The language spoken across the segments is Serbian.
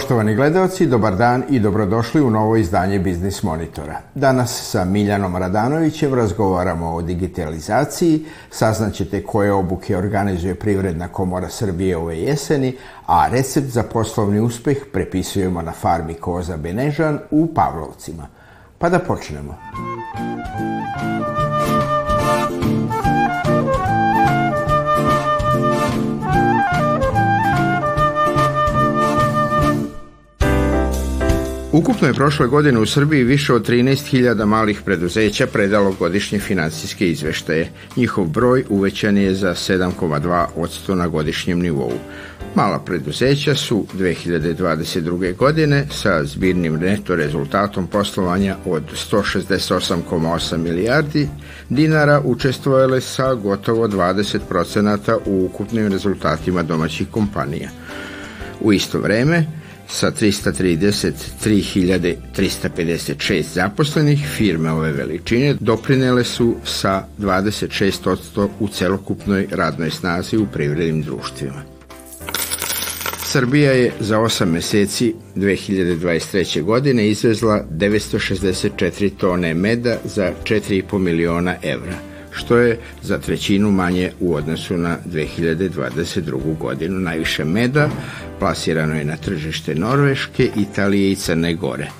Poštovani gledalci, dobar dan i dobrodošli u novo izdanje Biznis Monitora. Danas sa Miljanom Radanovićem razgovaramo o digitalizaciji, saznaćete koje obuke organizuje Privredna komora Srbije ove jeseni, a recept za poslovni uspeh prepisujemo na farmi Koza Benežan u Pavlovcima. Pa da počnemo. Ukupno je prošle godine u Srbiji više od 13.000 malih preduzeća predalo godišnje financijske izveštaje. Njihov broj uvećan je za 7,2% na godišnjem nivou. Mala preduzeća su 2022. godine sa zbirnim neto rezultatom poslovanja od 168,8 milijardi dinara učestvovale sa gotovo 20% u ukupnim rezultatima domaćih kompanija. U isto vreme, sa 333.356 zaposlenih, firme ove veličine doprinele su sa 26% u celokupnoj radnoj snazi u privrednim društvima. Srbija je za 8 meseci 2023. godine izvezla 964 tone meda za 4,5 miliona evra, što je za trećinu manje u odnosu na 2022. godinu. Najviše meda plasirano je na tržište Norveške, Italije i Crne Gore.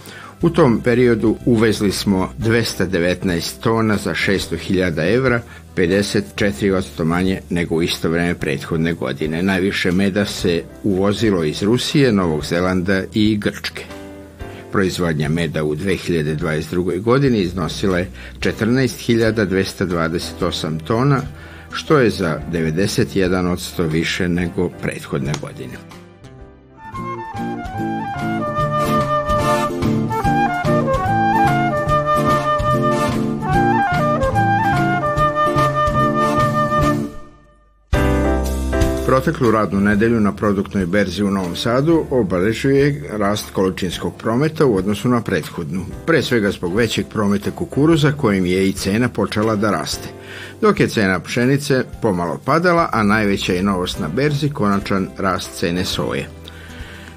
U tom periodu uvezli smo 219 tona za 600.000 evra, 54% manje nego u isto vreme prethodne godine. Najviše meda se uvozilo iz Rusije, Novog Zelanda i Grčke. Proizvodnja meda u 2022. godini iznosila je 14.228 tona, što je za 91% više nego prethodne godine. Proteklu radnu nedelju na produktnoj berzi u Novom Sadu obeležuje rast količinskog prometa u odnosu na prethodnu, pre svega zbog većeg prometa kukuruza kojim je i cena počela da raste, dok je cena pšenice pomalo padala, a najveća je novost na berzi konačan rast cene soje.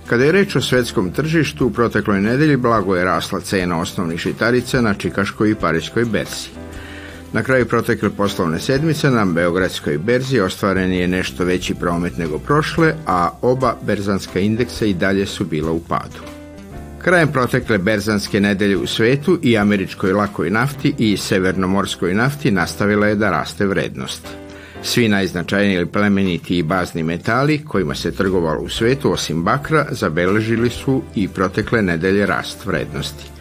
Kada je reč o svetskom tržištu, u protekloj nedelji blago je rasla cena osnovnih žitarica na Čikaškoj i Pariškoj berzi. Na kraju protekle poslovne sedmice na Beogradskoj berzi ostvaren je nešto veći promet nego prošle, a oba berzanska indeksa i dalje su bila u padu. Krajem protekle berzanske nedelje u svetu i američkoj lakoj nafti i severnomorskoj nafti nastavila je da raste vrednost. Svi najznačajniji plemeniti i bazni metali kojima se trgovalo u svetu osim bakra zabeležili su i protekle nedelje rast vrednosti.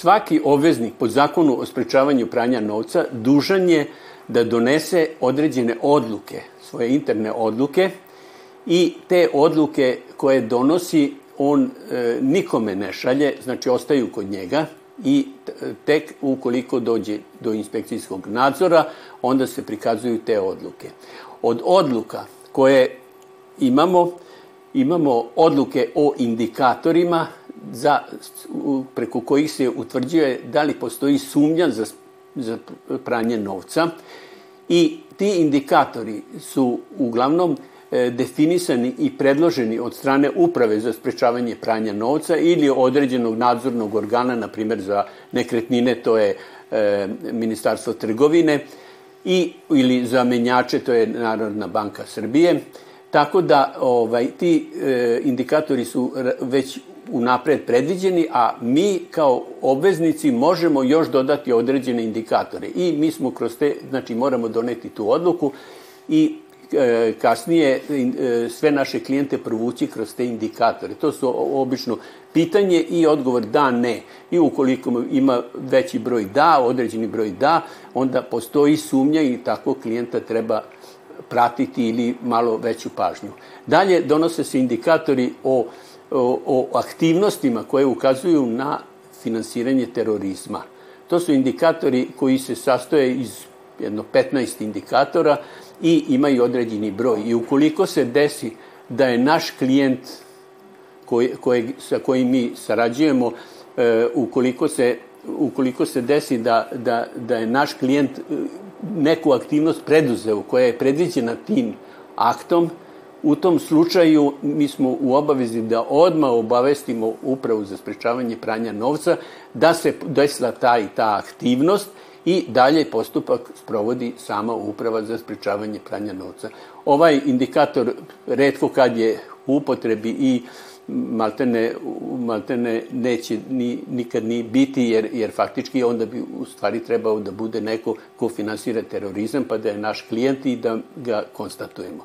Svaki obveznik po zakonu o sprečavanju pranja novca dužan je da donese određene odluke, svoje interne odluke i te odluke koje donosi on e, nikome ne šalje, znači ostaju kod njega i tek ukoliko dođe do inspekcijskog nadzora, onda se prikazuju te odluke. Od odluka koje imamo, imamo odluke o indikatorima za, preko kojih se utvrđuje da li postoji sumnja za, za pranje novca i ti indikatori su uglavnom e, definisani i predloženi od strane uprave za sprečavanje pranja novca ili određenog nadzornog organa, na primjer za nekretnine, to je e, Ministarstvo trgovine, i, ili za menjače, to je Narodna banka Srbije. Tako da ovaj, ti e, indikatori su već unapred predviđeni, a mi kao obveznici možemo još dodati određene indikatore. I mi smo kroz te, znači moramo doneti tu odluku i e, kasnije e, sve naše klijente provući kroz te indikatore. To su obično pitanje i odgovor da, ne. I ukoliko ima veći broj da, određeni broj da, onda postoji sumnja i tako klijenta treba pratiti ili malo veću pažnju. Dalje donose se indikatori o o, o aktivnostima koje ukazuju na finansiranje terorizma. To su indikatori koji se sastoje iz jedno 15 indikatora i imaju određeni broj. I ukoliko se desi da je naš klijent koji, koji, sa kojim mi sarađujemo, e, ukoliko se ukoliko se desi da, da, da je naš klijent e, neku aktivnost preduzeo koja je predviđena tim aktom, u tom slučaju mi smo u obavezi da odmah obavestimo upravu za sprečavanje pranja novca da se desila ta i ta aktivnost i dalje postupak sprovodi sama uprava za sprečavanje pranja novca. Ovaj indikator redko kad je u upotrebi i maltene, maltene neće ni, nikad ni biti, jer, jer faktički onda bi u stvari trebao da bude neko ko finansira terorizam, pa da je naš klijent i da ga konstatujemo.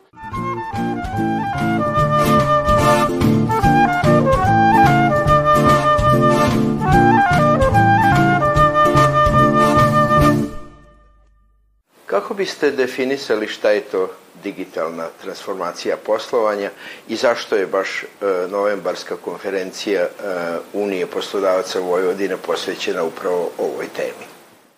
Kako biste definisali šta je to digitalna transformacija poslovanja i zašto je baš e, novembarska konferencija e, Unije poslodavaca Vojvodine posvećena upravo ovoj temi?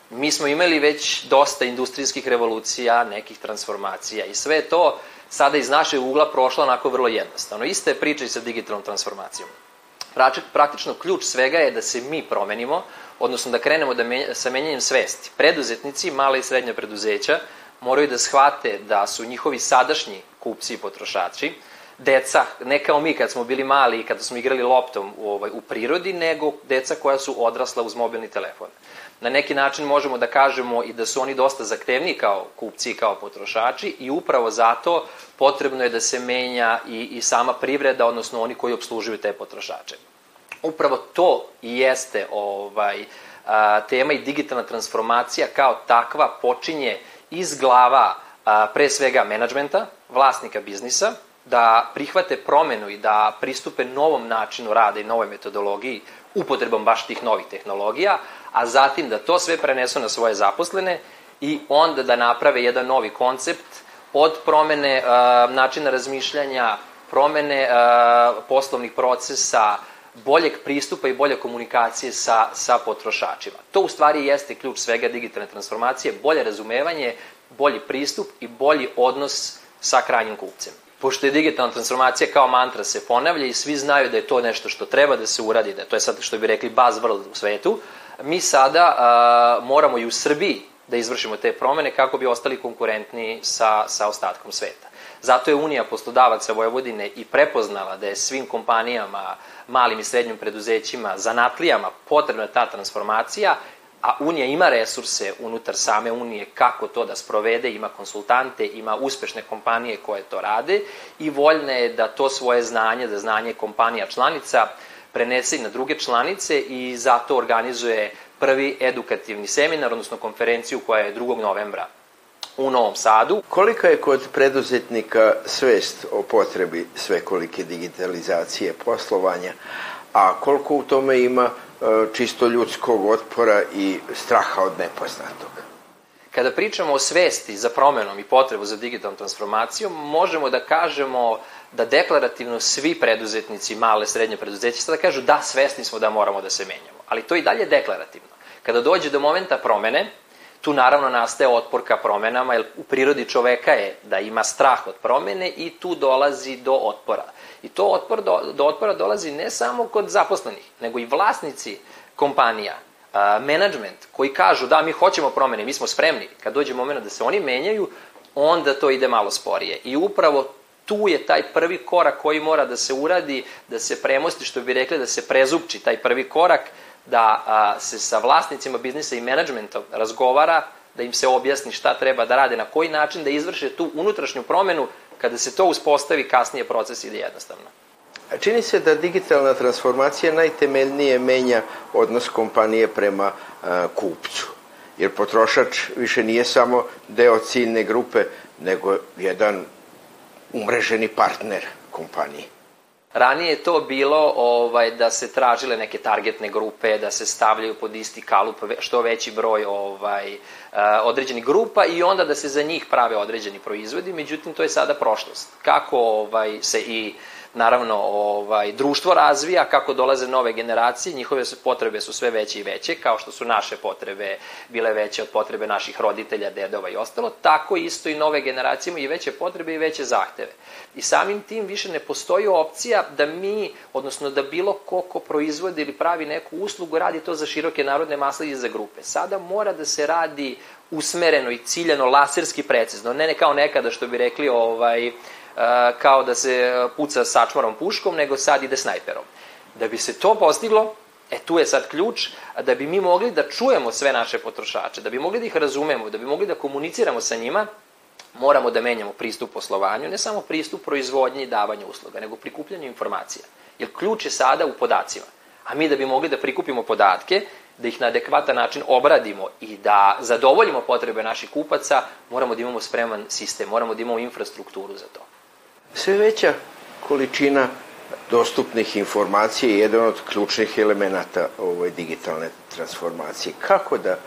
Mi smo imali već dosta industrijskih revolucija, nekih transformacija i sve to sada iz našeg ugla prošlo onako vrlo jednostavno. Iste je priča i sa digitalnom transformacijom. Praktično ključ svega je da se mi promenimo, odnosno da krenemo da menja, sa menjanjem svesti. Preduzetnici, male i srednje preduzeća, moraju da shvate da su njihovi sadašnji kupci i potrošači, deca, ne kao mi kad smo bili mali i kada smo igrali loptom u, ovaj, u prirodi, nego deca koja su odrasla uz mobilni telefon. Na neki način možemo da kažemo i da su oni dosta zahtevni kao kupci i kao potrošači i upravo zato potrebno je da se menja i, i sama privreda, odnosno oni koji obslužuju te potrošače. Upravo to i jeste ovaj, a, tema i digitalna transformacija kao takva počinje iz glava a, pre svega menadžmenta, vlasnika biznisa, da prihvate promenu i da pristupe novom načinu rada i novoj metodologiji upotrebom baš tih novih tehnologija, a zatim da to sve prenesu na svoje zaposlene i onda da naprave jedan novi koncept od promene a, načina razmišljanja, promene a, poslovnih procesa, boljeg pristupa i bolje komunikacije sa, sa potrošačima. To u stvari jeste ključ svega digitalne transformacije, bolje razumevanje, bolji pristup i bolji odnos sa krajnjim kupcem. Pošto je digitalna transformacija kao mantra se ponavlja i svi znaju da je to nešto što treba da se uradi, da to je sad što bi rekli buzzword u svetu, mi sada a, moramo i u Srbiji da izvršimo te promene kako bi ostali konkurentni sa, sa ostatkom sveta. Zato je Unija poslodavaca Vojvodine i prepoznala da je svim kompanijama, malim i srednjim preduzećima, zanatlijama potrebna ta transformacija, a Unija ima resurse unutar same Unije kako to da sprovede, ima konsultante, ima uspešne kompanije koje to rade i voljna je da to svoje znanje, da znanje kompanija članica, prenese i na druge članice i zato organizuje prvi edukativni seminar, odnosno konferenciju koja je 2. novembra u Novom Sadu. Kolika je kod preduzetnika svest o potrebi svekolike digitalizacije poslovanja, a koliko u tome ima e, čisto ljudskog otpora i straha od nepoznatog? Kada pričamo o svesti za promenom i potrebu za digitalnom transformacijom, možemo da kažemo da deklarativno svi preduzetnici, male, srednje preduzeće, sada kažu da, svesni smo da moramo da se menjamo. Ali to i dalje deklarativno. Kada dođe do momenta promene, tu naravno nastaje otpor ka promenama, jer u prirodi čoveka je da ima strah od promene i tu dolazi do otpora. I to otpor do, do otpora dolazi ne samo kod zaposlenih, nego i vlasnici kompanija, a, management, koji kažu da mi hoćemo promene, mi smo spremni. Kad dođe moment da se oni menjaju, onda to ide malo sporije. I upravo tu je taj prvi korak koji mora da se uradi, da se premosti, što bi rekli, da se prezupči taj prvi korak, da a, se sa vlasnicima biznisa i menadžmentom razgovara, da im se objasni šta treba da rade, na koji način da izvrše tu unutrašnju promenu, kada se to uspostavi, kasnije proces ide jednostavno. Čini se da digitalna transformacija najtemeljnije menja odnos kompanije prema a, kupcu. Jer potrošač više nije samo deo ciljne grupe, nego jedan umreženi partner kompanije. Ranije je to bilo ovaj, da se tražile neke targetne grupe, da se stavljaju pod isti kalup što veći broj ovaj, uh, određenih grupa i onda da se za njih prave određeni proizvodi, međutim to je sada prošlost. Kako ovaj, se i naravno ovaj, društvo razvija, kako dolaze nove generacije, njihove potrebe su sve veće i veće, kao što su naše potrebe bile veće od potrebe naših roditelja, dedova i ostalo, tako isto i nove generacije imaju i veće potrebe i veće zahteve. I samim tim više ne postoji opcija da mi, odnosno da bilo ko ko proizvodi ili pravi neku uslugu, radi to za široke narodne masle i za grupe. Sada mora da se radi usmereno i ciljano, laserski precizno, ne kao nekada što bi rekli ovaj, kao da se puca sačmarom puškom, nego sad ide snajperom. Da bi se to postiglo, E tu je sad ključ, da bi mi mogli da čujemo sve naše potrošače, da bi mogli da ih razumemo, da bi mogli da komuniciramo sa njima, moramo da menjamo pristup poslovanju, ne samo pristup proizvodnje i davanja usluga, nego prikupljanju informacija. Jer ključ je sada u podacima. A mi da bi mogli da prikupimo podatke, da ih na adekvatan način obradimo i da zadovoljimo potrebe naših kupaca, moramo da imamo spreman sistem, moramo da imamo infrastrukturu za to. Sve veća količina dostupnih informacija je jedan od ključnih elemenata ove digitalne transformacije. Kako da e,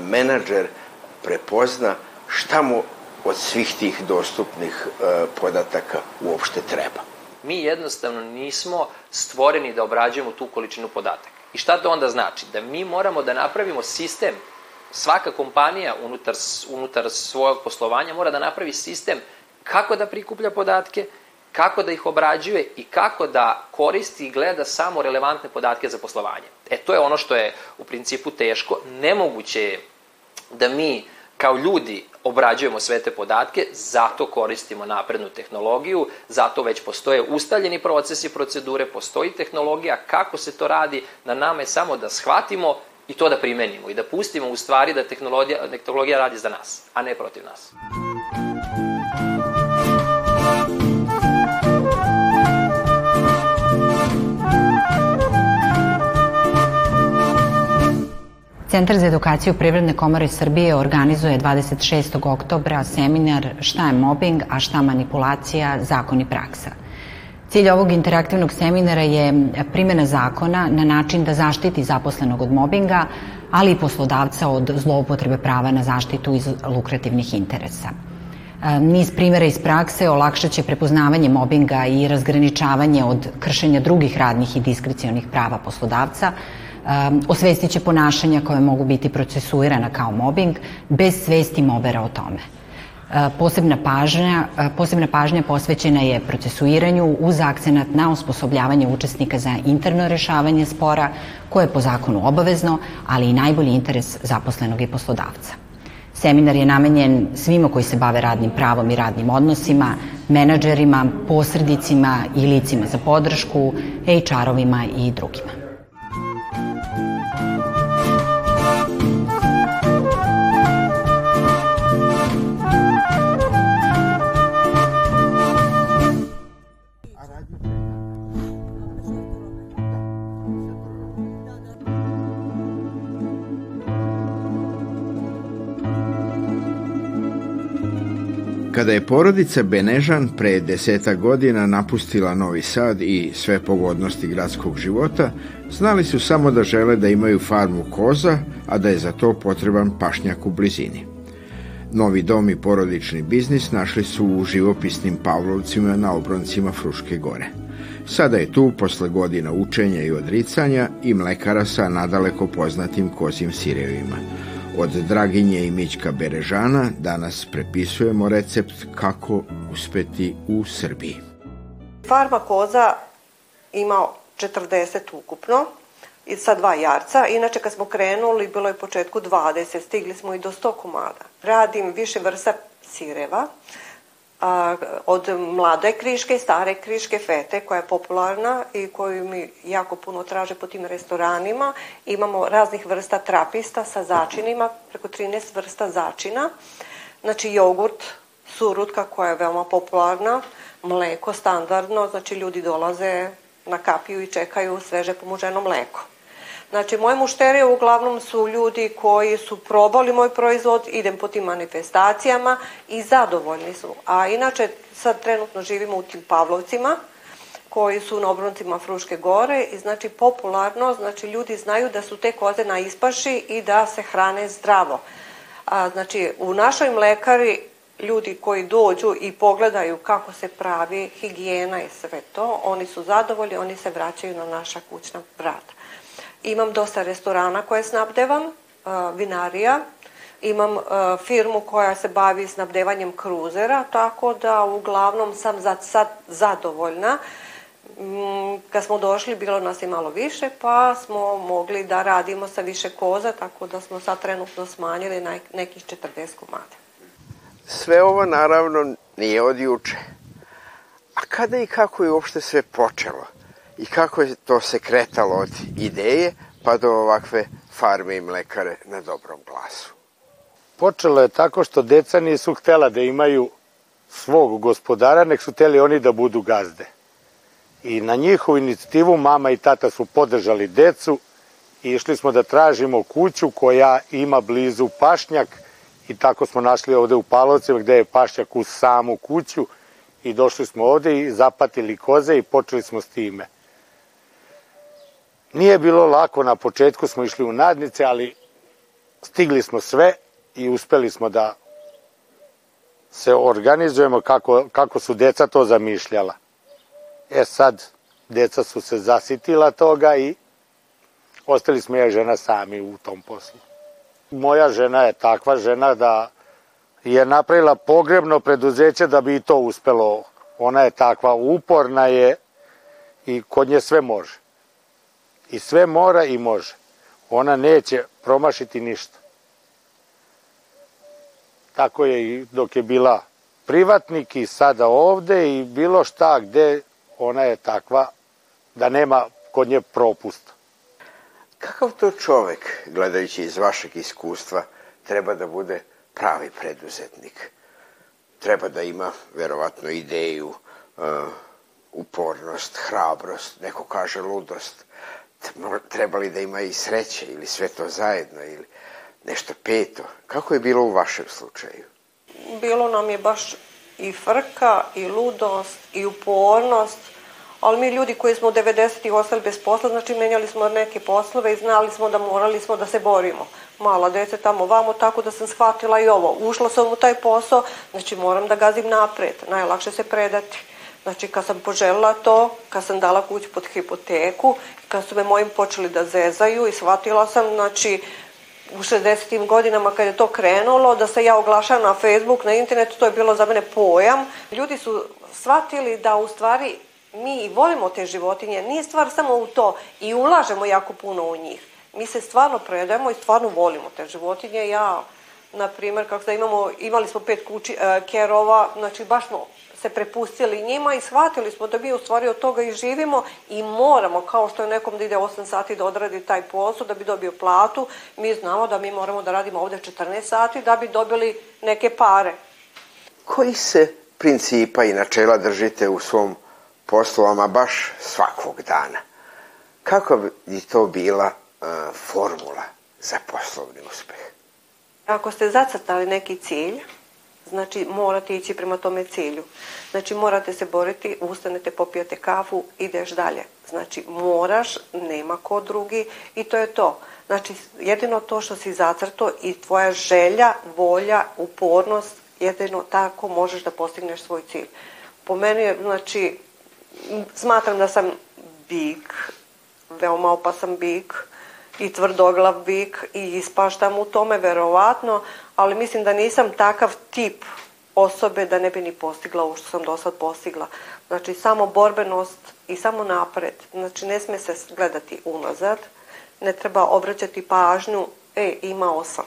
menadžer prepozna šta mu od svih tih dostupnih e, podataka uopšte treba? Mi jednostavno nismo stvoreni da obrađujemo tu količinu podataka. I šta to onda znači? Da mi moramo da napravimo sistem, svaka kompanija unutar, unutar svojeg poslovanja mora da napravi sistem kako da prikuplja podatke, kako da ih obrađuje i kako da koristi i gleda samo relevantne podatke za poslovanje. E, to je ono što je u principu teško. Nemoguće je da mi kao ljudi obrađujemo sve te podatke, zato koristimo naprednu tehnologiju, zato već postoje ustaljeni procesi procedure, postoji tehnologija, kako se to radi, na nama je samo da shvatimo i to da primenimo i da pustimo u stvari da tehnologija, tehnologija radi za nas, a ne protiv nas. Centar za edukaciju Privredne komore Srbije organizuje 26. oktobra seminar Šta je mobbing, a šta manipulacija, zakon i praksa. Cilj ovog interaktivnog seminara je primjena zakona na način da zaštiti zaposlenog od mobinga, ali i poslodavca od zloupotrebe prava na zaštitu iz lukrativnih interesa. E, niz primjera iz prakse olakšat će prepoznavanje mobinga i razgraničavanje od kršenja drugih radnih i diskrecionih prava poslodavca, um, osvestit će ponašanja koje mogu biti procesuirana kao mobbing bez svesti mobera o tome. Posebna pažnja, uh, posebna pažnja posvećena je procesuiranju uz akcenat na osposobljavanje učesnika za interno rešavanje spora, koje je po zakonu obavezno, ali i najbolji interes zaposlenog i poslodavca. Seminar je namenjen svima koji se bave radnim pravom i radnim odnosima, menadžerima, posredicima i licima za podršku, HR-ovima i drugima. Kada je porodica Benežan pre deseta godina napustila Novi Sad i sve pogodnosti gradskog života, znali su samo da žele da imaju farmu koza, a da je za to potreban pašnjak u blizini. Novi dom i porodični biznis našli su u živopisnim Pavlovcima na obroncima Fruške gore. Sada je tu, posle godina učenja i odricanja, i mlekara sa nadaleko poznatim kozim sirevima – Od Draginje i Mićka Berežana danas prepisujemo recept kako uspeti u Srbiji. Farma koza ima 40 ukupno i sa dva jarca. Inače kad smo krenuli bilo je početku 20, stigli smo i do 100 komada. Radim više vrsta sireva a, od mlade kriške, stare kriške fete koja je popularna i koju mi jako puno traže po tim restoranima. Imamo raznih vrsta trapista sa začinima, preko 13 vrsta začina. Znači jogurt, surutka koja je veoma popularna, mleko standardno, znači ljudi dolaze na kapiju i čekaju sveže pomuženo mleko. Znači, moje mušterije uglavnom su ljudi koji su probali moj proizvod, idem po tim manifestacijama i zadovoljni su. A inače, sad trenutno živimo u tim Pavlovcima, koji su na obroncima Fruške gore i znači popularno, znači ljudi znaju da su te koze na ispaši i da se hrane zdravo. A, znači, u našoj mlekari ljudi koji dođu i pogledaju kako se pravi higijena i sve to, oni su zadovoljni, oni se vraćaju na naša kućna vrata. Imam dosta restorana koje snabdevam, vinarija, imam firmu koja se bavi snabdevanjem kruzera, tako da uglavnom sam za sad zadovoljna. Mm, kad smo došli, bilo nas je malo više, pa smo mogli da radimo sa više koza, tako da smo sad trenutno smanjili na nekih 40 komada. Sve ovo naravno nije od juče. A kada i kako je uopšte sve počelo? I kako je to se kretalo od ideje pa do ovakve farme i mlekare na dobrom glasu? Počelo je tako što deca nisu htela da imaju svog gospodara, nek su hteli oni da budu gazde. I na njihovu inicijativu mama i tata su podržali decu i išli smo da tražimo kuću koja ima blizu pašnjak i tako smo našli ovde u Palovcima gde je pašnjak uz samu kuću i došli smo ovde i zapatili koze i počeli smo s time. Nije bilo lako, na početku smo išli u nadnice, ali stigli smo sve i uspeli smo da se organizujemo kako, kako su deca to zamišljala. E sad, deca su se zasitila toga i ostali smo ja žena sami u tom poslu. Moja žena je takva žena da je napravila pogrebno preduzeće da bi i to uspelo. Ona je takva, uporna je i kod nje sve može. I sve mora i može. Ona neće promašiti ništa. Tako je i dok je bila privatnik i sada ovde i bilo šta gde ona je takva da nema kod nje propusta. Kakav to čovek, gledajući iz vašeg iskustva, treba da bude pravi preduzetnik? Treba da ima, verovatno, ideju, uh, upornost, hrabrost, neko kaže ludost. Treba li da ima i sreće ili sve to zajedno ili nešto peto? Kako je bilo u vašem slučaju? Bilo nam je baš i frka, i ludost, i upornost, ali mi ljudi koji smo u 90-ih ostali bez posla, znači menjali smo neke poslove i znali smo da morali smo da se borimo. Mala dece tamo vamo, tako da sam shvatila i ovo. Ušla sam u taj posao, znači moram da gazim napred, najlakše se predati. Znači, kad sam poželjela to, kad sam dala kuću pod hipoteku, kad su me mojim počeli da zezaju i shvatila sam, znači, u 60. godinama kad je to krenulo, da se ja oglašam na Facebook, na internetu, to je bilo za mene pojam. Ljudi su shvatili da u stvari mi i volimo te životinje, nije stvar samo u to i ulažemo jako puno u njih. Mi se stvarno predajemo i stvarno volimo te životinje. Ja, na primjer, kako da imamo, imali smo pet kući, e, kerova, znači baš smo se prepustili njima i shvatili smo da mi u stvari od toga i živimo i moramo, kao što je nekom da ide 8 sati da odradi taj posao, da bi dobio platu, mi znamo da mi moramo da radimo ovde 14 sati da bi dobili neke pare. Koji se principa i načela držite u svom poslovama baš svakog dana? Kako bi to bila uh, formula za poslovni uspeh? Ako ste zacrtali neki cilj, Znači, morate ići prema tome cilju. Znači, morate se boriti, ustanete, popijate kafu, ideš dalje. Znači, moraš, nema ko drugi i to je to. Znači, jedino to što si zacrto i tvoja želja, volja, upornost, jedino tako možeš da postigneš svoj cilj. Po meni znači, smatram da sam bik, veoma opasan bik, i tvrdoglav bik i ispaštam u tome verovatno, ali mislim da nisam takav tip osobe da ne bi ni postigla ovo što sam do sad postigla. Znači, samo borbenost i samo napred. Znači, ne sme se gledati unazad, ne treba obraćati pažnju, e, imao sam.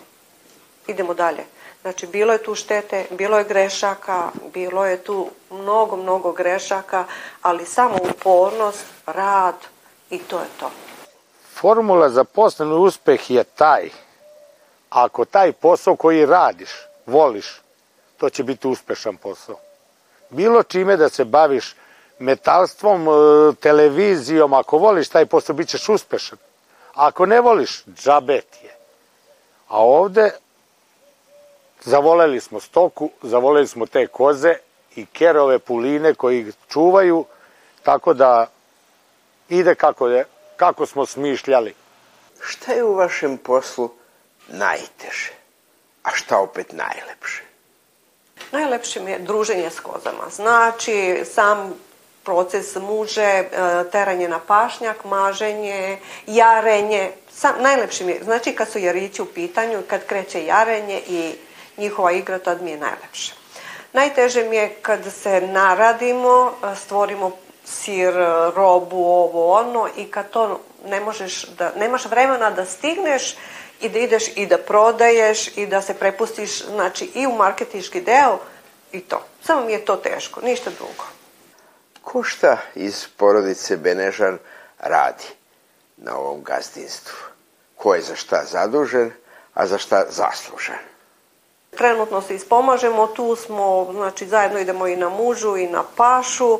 Idemo dalje. Znači, bilo je tu štete, bilo je grešaka, bilo je tu mnogo, mnogo grešaka, ali samo upornost, rad i to je to. Formula za poslovni uspeh je taj, ako taj posao koji radiš, voliš, to će biti uspešan posao. Bilo čime da se baviš metalstvom, e, televizijom, ako voliš taj posao, bit ćeš uspešan. Ako ne voliš, džabet je. A ovde zavoleli smo stoku, zavoleli smo te koze i kerove puline koji čuvaju, tako da ide kako je kako smo smišljali. Šta je u vašem poslu najteže, a šta opet najlepše? Najlepše mi je druženje s kozama. Znači, sam proces muže, e, teranje na pašnjak, maženje, jarenje. Sam, najlepše mi je, znači kad su jarići u pitanju, kad kreće jarenje i njihova igra, tad mi je najlepše. Najteže mi je kad se naradimo, e, stvorimo sir, robu, ovo, ono i kad to ne možeš da, nemaš vremena da stigneš i da ideš i da prodaješ i da se prepustiš znači i u marketički deo i to. Samo mi je to teško, ništa drugo. Ko šta iz porodice Benežan radi na ovom gazdinstvu? Ko je za šta zadužen, a za šta zaslužen? Trenutno se ispomažemo, tu smo, znači zajedno idemo i na mužu i na pašu,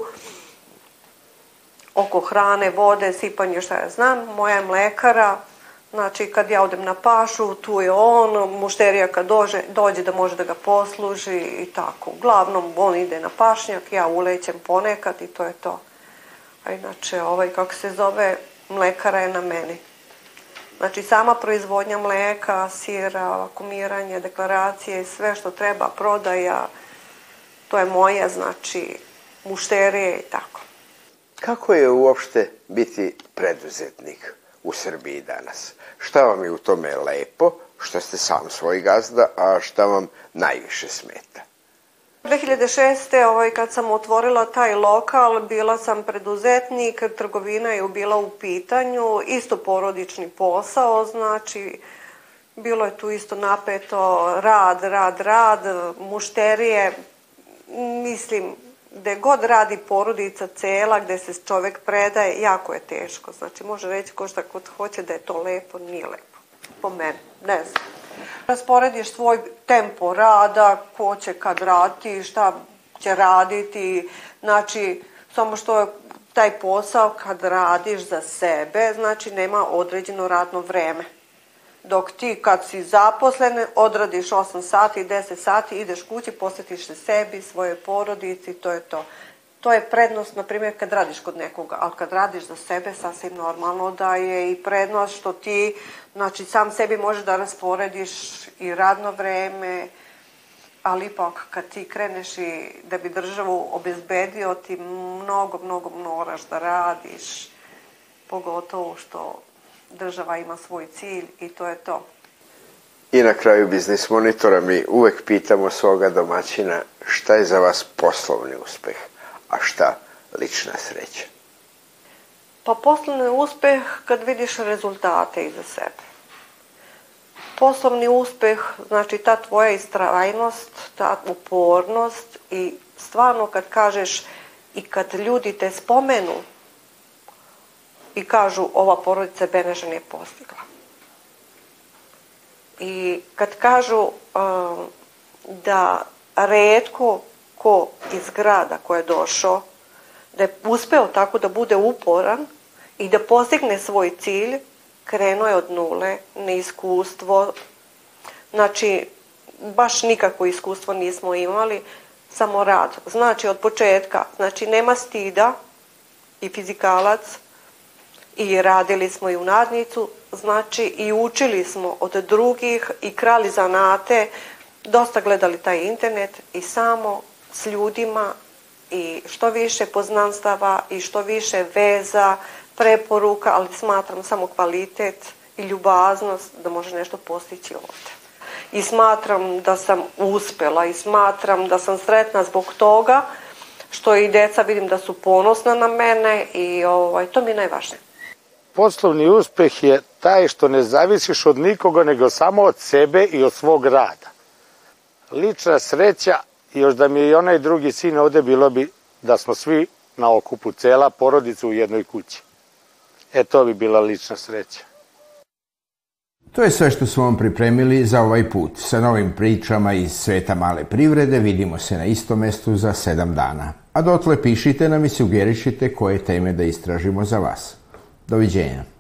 oko hrane, vode, sipanje, šta ja znam. Moja je mlekara, znači kad ja odem na pašu, tu je on, mušterija kad dođe, dođe da može da ga posluži i tako. Uglavnom, on ide na pašnjak, ja ulećem ponekad i to je to. A inače, ovaj, kako se zove, mlekara je na meni. Znači, sama proizvodnja mleka, sira, vakumiranje, deklaracije, sve što treba, prodaja, to je moje, znači, mušterije i tako. Kako je uopšte biti preduzetnik u Srbiji danas? Šta vam je u tome lepo, što ste sam svoj gazda, a šta vam najviše smeta? 2006. Ovaj, kad sam otvorila taj lokal, bila sam preduzetnik, trgovina je bila u pitanju, isto porodični posao, znači bilo je tu isto napeto, rad, rad, rad, mušterije, mislim, gde god radi porodica cela, gde se čovek predaje, jako je teško. Znači, može reći ko šta kod hoće da je to lepo, nije lepo. Po meni, ne znam. Rasporediš svoj tempo rada, ko će kad raditi, šta će raditi, znači, samo što je taj posao kad radiš za sebe, znači nema određeno radno vreme. Dok ti kad si zaposlen, odradiš 8 sati, 10 sati, ideš kući, posvetiš se sebi, svoje porodici, to je to. To je prednost, na primjer, kad radiš kod nekoga, ali kad radiš za sebe, sasvim normalno da je i prednost što ti, znači, sam sebi možeš da rasporediš i radno vreme, ali ipak kad ti kreneš i da bi državu obezbedio, ti mnogo, mnogo moraš da radiš, pogotovo što država ima svoj cilj i to je to. I na kraju biznis monitora mi uvek pitamo svoga domaćina šta je za vas poslovni uspeh, a šta lična sreća? Pa poslovni uspeh kad vidiš rezultate iza sebe. Poslovni uspeh, znači ta tvoja istrajnost, ta upornost i stvarno kad kažeš i kad ljudi te spomenu i kažu ova porodica Benežan je postigla. I kad kažu um, da redko ko iz grada ko je došao, da je uspeo tako da bude uporan i da postigne svoj cilj, krenuo je od nule, neiskustvo, znači baš nikako iskustvo nismo imali, samo rad. Znači od početka, znači nema stida i fizikalac, i radili smo i u nadnicu, znači i učili smo od drugih i krali zanate, dosta gledali taj internet i samo s ljudima i što više poznanstava i što više veza, preporuka, ali smatram samo kvalitet i ljubaznost da može nešto postići ovde. I smatram da sam uspela i smatram da sam sretna zbog toga što i deca vidim da su ponosna na mene i ovaj, to mi je najvažnije. Poslovni uspeh je taj što ne zavisiš od nikoga, nego samo od sebe i od svog rada. Lična sreća, još da mi je i onaj drugi sin ovde, bilo bi da smo svi na okupu, cela porodica u jednoj kući. E, to bi bila lična sreća. To je sve što smo vam pripremili za ovaj put. Sa novim pričama iz sveta male privrede vidimo se na istom mestu za sedam dana. A dotle pišite nam i sugerišite koje teme da istražimo za vas. da Eugênia.